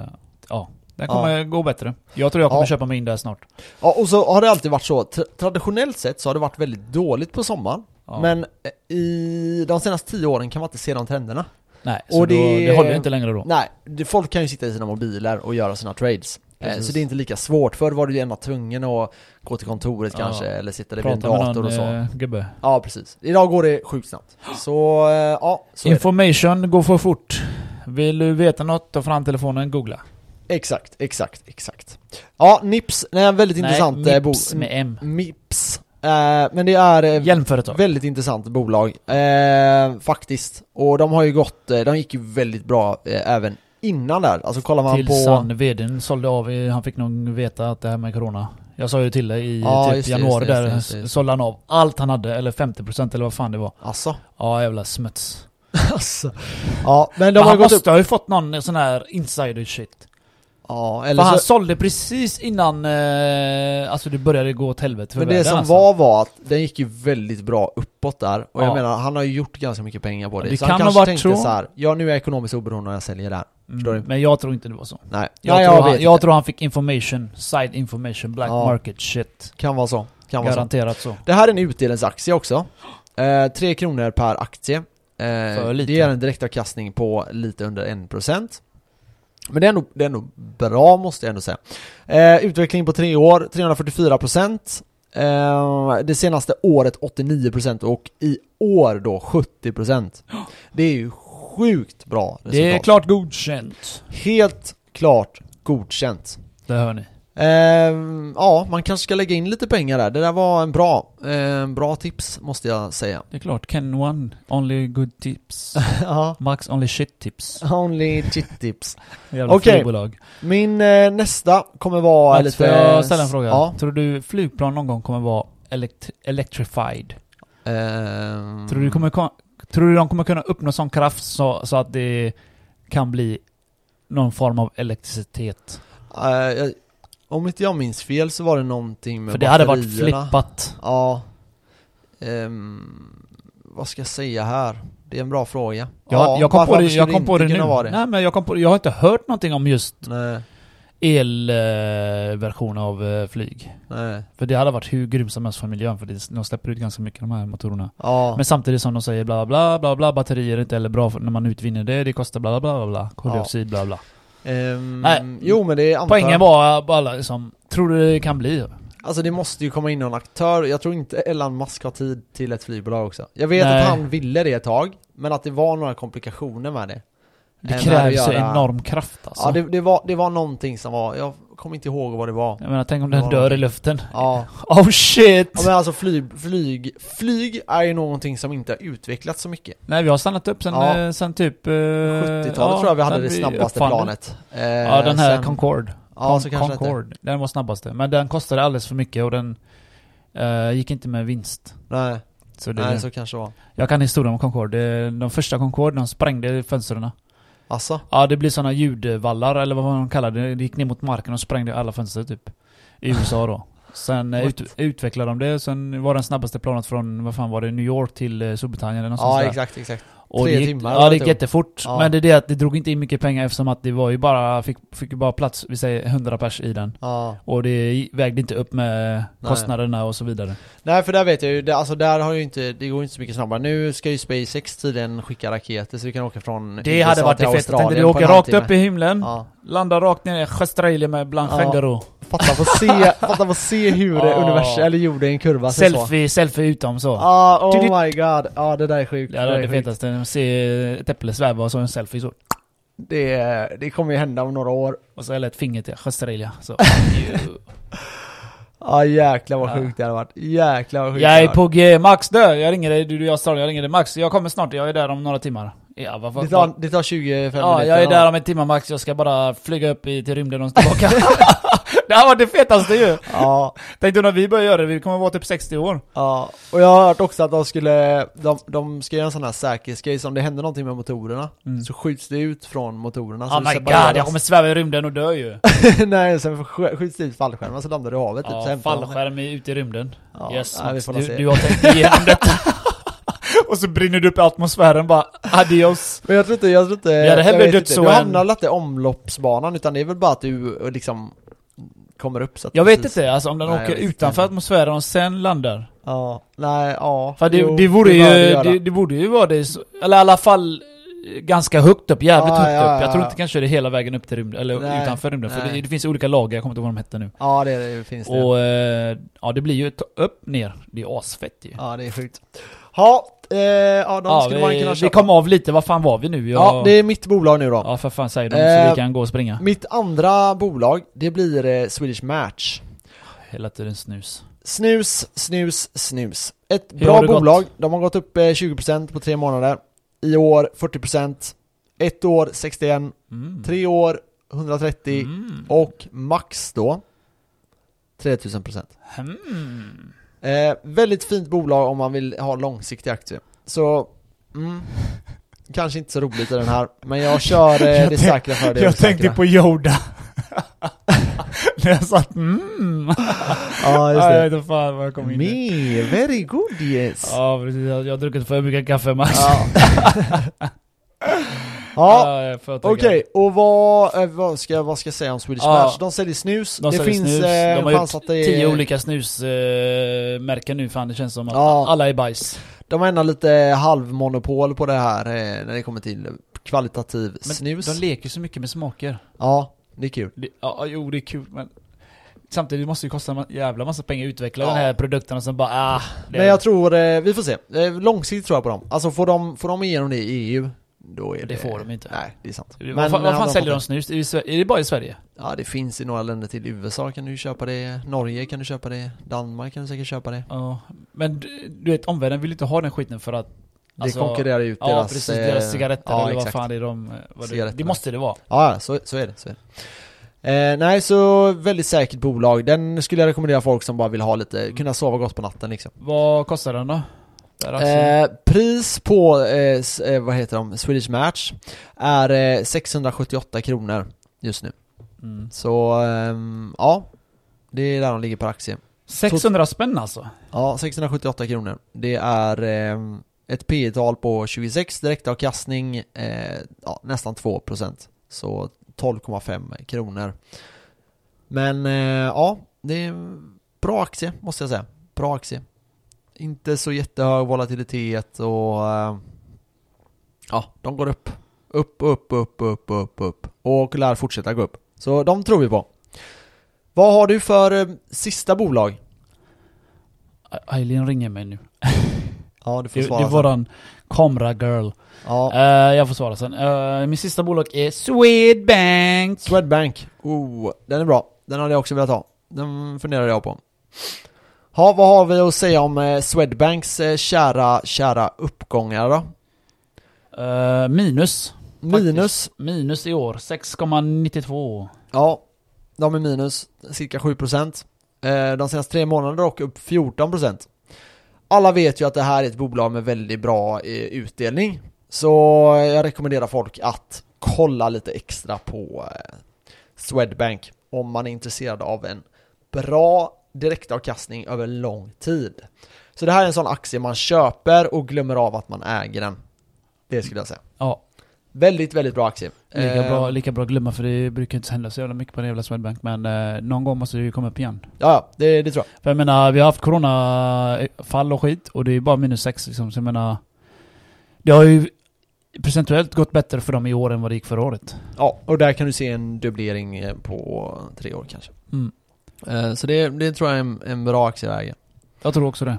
eh, ja, den kommer gå bättre. Jag tror jag kommer Ja. köpa mig in där snart. ja och så har det alltid varit så, Tra- traditionellt sett så har det varit väldigt dåligt på sommaren Ja. Men eh, i de senaste tio åren kan man inte se de trenderna Nej, så och det, det- då, det håller inte längre då. Nej, folk kan ju sitta i sina mobiler och göra sina trades Precis. Så det är inte lika svårt. Förr var du ju ändå tvungen att gå till kontoret Ja. kanske, eller sitta där vid en dator och så. eh, gubbe. Ja, precis. Idag går det sjukt snabbt. Så, eh, ja, så. Information går för fort. Vill du veta något, ta fram telefonen, googla. Exakt, exakt, exakt. Ja, Nips, det är en väldigt intressant Nej, eh, bo- Mips med M. Mips. Eh, men det är eh, Hjälmföretag. väldigt intressant bolag, eh, faktiskt. Och de har ju gått, eh, de gick ju väldigt bra eh, även innan där. Alltså kollar man Tills på... han, vdn sålde av, han fick nog veta att det här med corona. Jag sa ju till dig i Ja, typ just januari just där, just just sålde han av allt han hade, eller 50% eller vad fan det var. Alltså. Ja jävla smuts. alltså. Ja, men de Men har han gått upp... måste ha ju fått någon sån här insider shit. Ja, För eller han så... sålde precis innan, eh, alltså det började gå åt helvete för Men det som alltså. var var att den gick ju väldigt bra uppåt där Och jag Ja. menar, han har ju gjort ganska mycket pengar på det, Det så kan han ha kanske tänkte så. så här. ja nu är jag ekonomiskt oberoende när jag säljer det här Förstår du? Mm, men jag tror inte det var så. Nej, Jag, Nej, tror, jag han, jag tror han fick information, side information, black Ja. market shit. Kan vara så, kan vara så Garanterat så. Det här är en utdelningsaktie också eh, 3 kronor per aktie eh, För lite. Det ger en direktavkastning på lite under 1% Men det är ändå, det är ändå bra måste jag ändå säga eh, Utveckling på tre år, 344% eh, Det senaste året 89% och i år då 70% Det är ju sjukt bra resultat Det är klart godkänt. Helt klart godkänt Det hör ni. Ehm, ja, man kanske ska lägga in lite pengar där. Det där var en bra, eh, bra tips måste jag säga. Det är klart. Ken one, only good tips. ja, Max only shit tips. only chit tips. Jävla Okej. flygbolag. Min eh, nästa kommer vara Max, lite... får jag ställa en fråga? Ja. Tror du flygplan någon gång kommer vara elekt- electrified? Ehm, Tror, du kommer, ko- tror du de kommer kunna uppnå sån kraft så, så att det kan bli någon form av elektricitet? jag- om inte jag minns fel så var det någonting med För det hade varit flippat. Ja. Ehm, vad ska jag säga här? Det är en bra fråga. Jag, ja, jag kom på det, jag kom på det nu. det? Nej men jag kom på. Jag har inte hört någonting om just Nej, elversion av eh, flyg. nej. För det hade varit hur grymt som helst för miljön för det, de släpper ut ganska mycket de här motorerna. Ja. Men samtidigt som de säger bla bla bla bla batterier är inte heller bra för när man utvinner det, det kostar bla bla bla bla koldioxid bla bla. Ehm, Nej. Jo men det antar Poängen var bara liksom, tror du det kan bli? Alltså det måste ju komma in någon aktör, jag tror inte Elon Musk har tid till ett flygbolag också. Jag vet Nej. att han ville det ett tag, men att det var några komplikationer med det. Det Eh, krävs ju enorm kraft alltså. Ja det, det, var, det var någonting som var, jag kommer inte ihåg vad det var. Jag menar tänk om den dör i någonting. luften. Ja, Oh shit! ja men alltså flyg, flyg, flyg är ju någonting som inte har utvecklats så mycket. Nej vi har stannat upp sen, Ja. eh, sen typ... eh, 70-talet ja, tror jag vi hade det snabbaste uppfann planet. Eh, Ja den här sen- Concorde. Ja, inte. Concorde. Den var snabbaste. Men den kostade alldeles för mycket och den eh, gick inte med vinst. Nej, Så det, nej så kanske det var. Jag kan historien om Concorde. De första Concorde, de sprängde fönstren. Alltså, Ja, det blir såna ljudvallar eller vad man kallar det. Det gick ner mot marken och sprängde alla fönster typ. I USA då. Sen eh, ut, utvecklade de det, sen var den snabbaste planet från, vad fan var det, New York till eh, Storbritannien eller något sånt ja där. exakt, exakt. Och Tre det gick, timmar Ja, det det gick jättefort. Ja. Men det är det att det drog inte in mycket pengar eftersom att det var ju bara, fick, fick ju bara plats, vi säger 100 pers i den. Ja. Och det vägde inte upp med kostnaderna och så vidare. Nej för där vet jag ju, det, alltså där har ju inte, det går inte så mycket snabbare. Nu ska ju SpaceX tydligen skicka raketer så vi kan åka från Det USA hade varit det feta. Tänkte du åka rakt halvtimme. upp i himlen, Ja. landa rakt ner i Australien med bland känguru. Fatta få se, fatta få se hur Ja. universum, eller jorden kurvar sig så. Selfie, selfie utom så. Ja, oh Tydligt. my god. Ja det där är sjukt. Ja, det det är sjukt. fetaste. Se ett äpple sväva och så en selfie så. Det, det kommer ju hända om några år. Och så eller ett finger till Australia. Så. Ja jäklar vad sjukt det hade varit. Jäklar vad sjukt jag är på G. Max dö. Jag ringer dig. Du du är i Australien. Jag ringer dig Max. Jag kommer snart. Jag är där om några timmar. Ja, fan. det, tar, det tar 25 Ja, minuter. jag är där om en timme Max. Jag ska bara flyga upp i, till rymden och tillbaka. det här var det fetaste ju. Ja, Tänkte när vi börjar göra det. Vi kommer vara typ 60 år. ja. Och jag har hört också att de skulle, de, de ska göra en sån här säkerhetsgrej, så om det händer någonting med motorerna Mm. så skjuts det ut från motorerna. Oh my god, jag kommer sväva i rymden och dö ju. Nej, sen sk- skjuts det ut fallskärmar så landar du i havet typ, Ja, det. fallskärm är ute i rymden. Ja, yes, nej, du, du har tänkt igenom detta. och så brinner du upp i atmosfären bara, adios. Men jag tror inte, jag tror inte... Hade hellre jag vet dött inte. så Du hamnar lätt i omloppsbanan, utan det är väl bara att du liksom kommer upp så att Jag vet precis- inte, alltså om den Nej, åker vet inte. utanför atmosfären och sen landar. Ja, nej, ja. För det, Jo, det, det ju, det, det borde ju vara det, eller i alla fall ganska högt upp, jävligt Ja, högt ja, upp. Jag ja, tror ja. inte kan köra det hela vägen upp till rymden, eller Nej, utanför rymden. För det, det finns olika lager, jag kommer inte ihåg vad de hette nu. Ja, det, det finns det. Och eh, ja, det blir ju upp, ner. Det är asfett ju. Ja, det är sjukt. Ja, eh, ja de Ja, skulle man kunna vi, köpa. vi kom av lite, vad fan var vi nu? Jag, Ja, det är mitt bolag nu då. ja för fan säg dem så Eh, vi kan gå och springa. Mitt andra bolag, det blir eh, Swedish Match. Hela tiden snus. Snus, snus, snus. Ett Hur bra det gått? bolag. De har gått upp eh, 20% på tre månader. I år 40%. Ett år 61. Mm. Tre år 130. Mm. Och max då 3000%. Hmm. Eh, väldigt fint bolag om man vill ha långsiktiga aktier. Så, mm, kanske inte så roligt i den här, men jag kör eh, Jag det säkra för det Jag tänkte på Yoda. När jag satt mm. Ja, just Ja, jag det. vet inte fan vad jag kom in. Me, very good yes. Ja precis, jag, jag har druckit för mycket kaffe Max. Ja. Ja. Okej, och vad, eh, vad, ska, vad ska jag säga om Swedish Ja. Match? De säljer snus, De det säljer finns snus. eh, de har gjort det tio olika snusmärken nu fan det känns som att Ja. alla är bajs. De har ändå lite halvmonopol på det här eh, när det kommer till kvalitativ Men snus. de leker så mycket med smaker. ja, det är kul. Det, ja, jo det är kul men Samtidigt måste det kosta en jävla massa pengar att utveckla Ja. den här produkten och sen bara ah, det, Men jag tror, eh, vi får se. Eh, långsiktigt tror jag på dem. Alltså får de, får de igenom det i EU, då är det... Det får de inte. Nej, det är sant. vad, fan- vad hade fan de säljer de snus? Är det, bara i Sverige? Ja, det finns i några länder till. USA kan du köpa det, Norge kan du köpa det, Danmark kan du säkert köpa det. Ja. Men du, du vet omvärlden vill inte ha den skiten för att Det Alltså, konkurrerar ut Ja deras... precis, eh, deras cigaretter ja, eller vad exakt. fan det är de... eh, Vad det, det måste det vara. Ja, så, så är det. Så är det. Eh, nej, så väldigt säkert bolag. Den skulle jag rekommendera folk som bara vill ha lite, kunna sova gott på natten liksom. Vad kostar den då? Alltså. Eh, pris på, eh, eh, vad heter de, Swedish Match är eh, 678 kronor just nu. mm. Så, ehm, ja. Det är där de ligger per aktie. 600 spänn alltså? Ja, 678 kronor. Det är ehm, ett P tal på 26, direktavkastning eh, ja, nästan 2%. Så 12,5 kronor. Men eh, ja, det är en bra aktie måste jag säga. Bra aktie. Inte så jättehög volatilitet och eh, ja, de går upp. Upp, upp, upp, upp, upp, upp. Och lär fortsätta gå upp. Så de tror vi på. Vad har du för eh, sista bolag? Eileen ringer mig nu. Ja, du får Det, det svara är våran kamera-girl. Ja, Eh, jag får svara sen. Eh, min sista bolag är Swedbank. Swedbank. Oh, den är bra. Den hade jag också velat ha. Den funderar jag på. Ja, vad har vi att säga om eh, Swedbanks eh, kära, kära uppgångar då? Eh, minus. Minus. Minus i år. 6,92. Ja, de är minus cirka 7%. Eh, de senaste tre månaderna dock upp 14%. Alla vet ju att det här är ett bolag med väldigt bra utdelning. Så jag rekommenderar folk att kolla lite extra på Swedbank om man är intresserad av en bra direktavkastning över lång tid. Så det här är en sån aktie man köper och glömmer av att man äger den. Det skulle jag säga. Ja, Väldigt, väldigt bra aktie. lika, Eh, bra, lika bra att glömma för det brukar inte hända så jävla mycket på den jävla Swedbank. Men eh, någon gång måste det ju komma upp igen. Ja, det, det tror jag. För jag menar, vi har haft coronafall och skit och det är ju bara minus 6 liksom. Så jag menar, det har ju procentuellt gått bättre för dem i år än vad det gick förra året. Ja, och där kan du se en dubblering eh, på tre år kanske. Mm. Eh, Så det, det tror jag är en, en bra aktie att äga. Jag tror också det.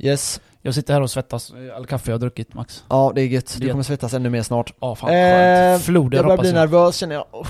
Yes. Jag sitter här och svettas. All kaffe jag har druckit Max. Ja, det är gött. Du kommer svettas ännu mer snart. Ja, fan Eh. Floder jag börjar bli jag. nervös känner jag. Oh.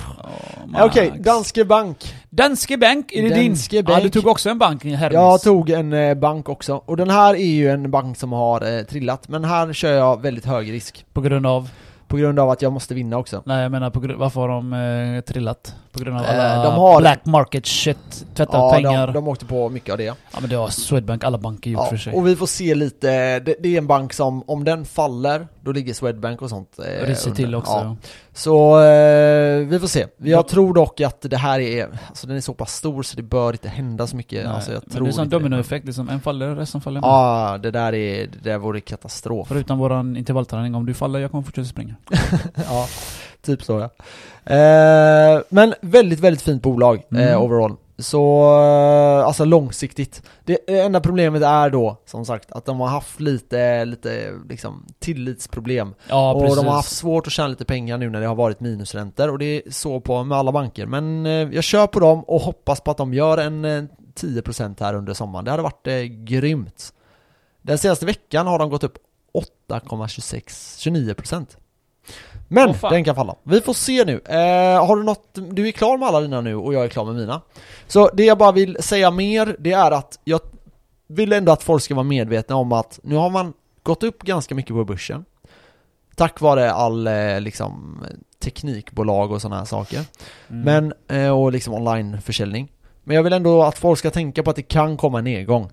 Ja, Okej, Max. Danske Bank. Danske Bank, är det Danske din? Bank. Ja, du tog också en bank i Hermes. Jag tog en eh, bank också. Och den här är ju en bank som har eh, trillat. Men här kör jag väldigt hög risk. På grund av? På grund av att jag måste vinna också. Nej jag menar, på grund, varför har de eh, trillat? På grund av Eh, alla de har- black market shit, tvättat Ja, pengar. de, de åkte på mycket av det. Ja men det har Swedbank, alla banker gjort Ja, för sig. och vi får se lite, det, det är en bank som, om den faller, då ligger Swedbank och sånt eh, under. till också. Ja. Så eh, vi får se. Jag Ja. tror dock att det här är, alltså den är så pass stor så det bör inte hända så mycket. Nej, alltså, jag men tror det är som dominoeffekt, liksom en faller, resten faller med. Ja, det där är, det där vore katastrof. Förutom våran intervallträning, om du faller, jag kommer fortsätta springa. ja, typ så ja. Eh, men väldigt, väldigt fint bolag eh, Mm. overall. Så, eh, alltså långsiktigt. Det enda problemet är då, som sagt, att de har haft lite, lite liksom tillitsproblem. Ja, och precis. de har haft svårt att tjäna lite pengar nu när det har varit minusräntor och det är så på med alla banker. Men eh, jag kör på dem och hoppas på att de gör en eh, 10% här under sommaren. Det hade varit eh, grymt. Den senaste veckan har de gått upp 8,26-29% Men fan. den kan falla. Vi får se nu. Eh, har du något, du är klar med alla dina nu och jag är klar med mina. Så det jag bara vill säga mer, det är att jag vill ändå att folk ska vara medvetna om att nu har man gått upp ganska mycket på börsen. Tack vare all eh, liksom teknikbolag och sådana här saker. Mm. Men, eh, och liksom onlineförsäljning. Men jag vill ändå att folk ska tänka på att det kan komma en nedgång.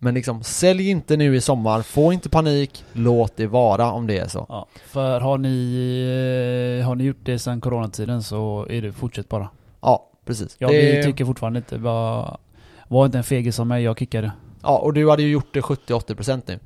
Men liksom, sälj inte nu i sommar, få inte panik, låt det vara om det är så. Ja, för har ni, eh, har ni gjort det sedan coronatiden så är det fortsätt bara. Ja, precis. Ja, det, tycker fortfarande inte, bara, var inte en fegis som mig, jag kickade. ja, och du hade ju gjort det 70-80% nu.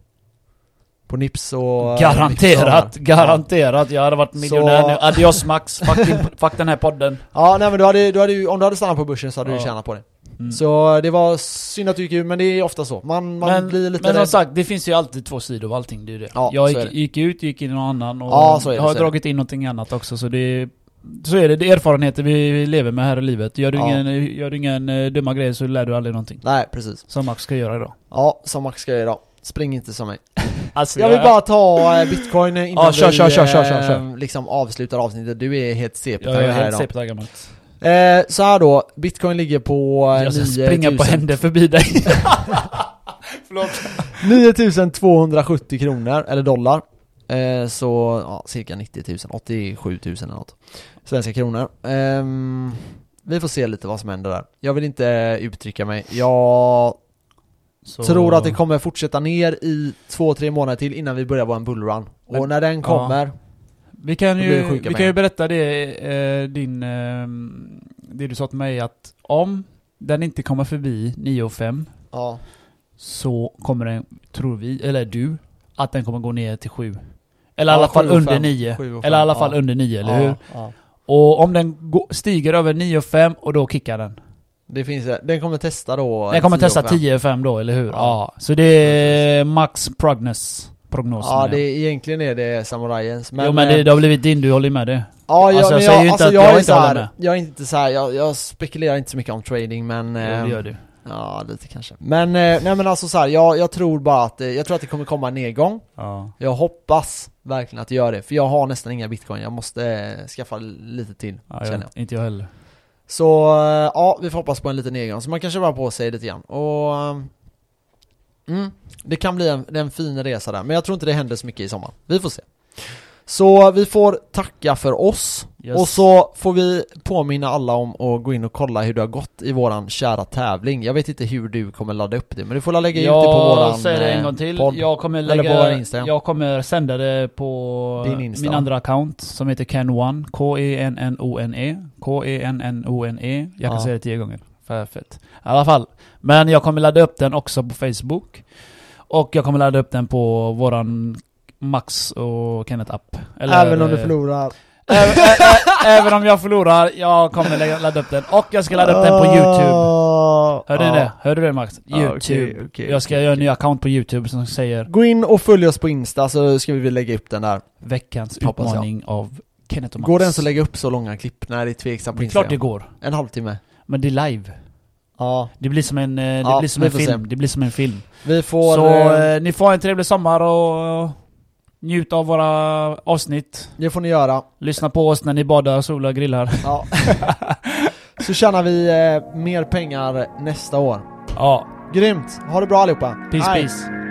På Nips och... Garanterat, Ja. garanterat. Jag hade varit miljonär Så- nu. Adios Max, fuck, din, fuck den här podden. Ja, nej men du hade, du hade om du hade stannat på börsen så hade du Ja. tjänat på det. Mm. Så det var synd att du gick ur, men det är ofta så. Man, man men, blir lite men som sagt, det finns ju alltid två sidor av allting, det är det. Ja, jag gick, gick ut, gick in i någon annan och Ja, det, har dragit in någonting annat också så det så är det, det är erfarenheter vi lever med här i livet. Gör du Ja. ingen, gör du ingen eh, dumma grejer så lär du aldrig någonting. Nej, precis. Som Max ska göra idag. Ja, som Max ska göra idag. Spring inte som mig. Alltså, Jag vill bara ta eh, bitcoin innan Ja, kör, vi kör, kör, kör, kör, eh, kör. liksom avslutar avsnittet. Du är helt CP Jag är här helt idag. Max. Eh, så här då, bitcoin ligger på eh, Jag ska 9000 springa på händer förbi dig. Förlåt. 9270 kronor, eller dollar. Eh, så, ja, cirka 90 000, 87 000 eller något. Svenska kronor. Ehm, vi får se lite vad som händer där. Jag vill inte uttrycka mig. Jag Så- tror att det kommer fortsätta ner i två, tre månader till innan vi börjar vara en bullrun. Och när den kommer, Vi kan ju, vi kan ju berätta det, eh, din, eh, det du sa till mig att om den inte kommer förbi 9 och 5 ja, så kommer den, tror vi, eller du, att den kommer gå ner till 7. Eller i Ja, alla fall under fem. 9. Sju och Eller i alla fall ja. under 9, eller hur? Och om den stiger över 9 och 5 och då kickar den. Det finns, den kommer testa då Den kommer 10 och testa fem. 10 och 5 då, eller hur? Ja. Ja. Så det är max prognos. Prognos Ja, det är, egentligen är det samurajens men, jo men eh, det, det har blivit din, du håller med det? Ja, jag, Alltså, jag säger jag, ju inte alltså att jag, jag är inte så håller med. jag är inte så här, jag, jag spekulerar inte så mycket om trading men... Jo, eh, det gör du. Ja, lite kanske. Men, eh, nej men alltså så här, jag, jag tror bara att, eh, jag tror att det kommer komma en nedgång. Ja. Jag hoppas verkligen att det gör det, för jag har nästan inga bitcoin, jag måste eh, skaffa lite till, Ja, känner jag, inte jag heller. Så, eh, ja, vi får hoppas på en liten nedgång, så man kan köpa på sig lite grann. Och, eh, mm, det kan bli en, en fin resa där, men jag tror inte det händer så mycket i sommar. Vi får se. Så vi får tacka för oss, Yes. och så får vi påminna alla om att gå in och kolla hur det har gått i våran kära tävling. Jag vet inte hur du kommer ladda upp det, men du får lägga ut det på våran Jag säger det en eh, gång till. podd. Jag kommer lägga, jag kommer sända det på min andra account som heter Ken1, K-E-N-N-O-N-E, K-E-N-N-O-N-E. E. Jag kan Ja. säga det tio gånger. För fett. I alla fall. Men jag kommer ladda upp den också på Facebook. Och jag kommer ladda upp den på våran Max och Kenneth app. Eller, Även om du eh, förlorar. Även, ä, ä, även om jag förlorar, jag kommer lägga, ladda upp den. Och jag ska ladda upp den på Youtube. Hörde ni det? Hörde du det Max? Ja, Youtube. okej, okej, jag ska okej, göra en ny account på Youtube som säger Gå in och följ oss på Insta så ska vi lägga upp den där. veckans Hoppas jag. utmaning av Kenneth och Max. Går det ens att lägga upp så långa klipp när det är tveksamt på Det är klart det går. En halvtimme. Men det är live. Ja, Det blir som en, eh, det Ja, blir som en film. se. Det blir som en film. vi får... Så eh, eh, ni får en trevlig sommar och njut av våra avsnitt. det får ni göra. Lyssna på oss när ni badar, solar, grillar. Ja. så tjänar vi eh, mer pengar nästa år. Ja, Grymt! Ha det bra allihopa! peace Hej. peace.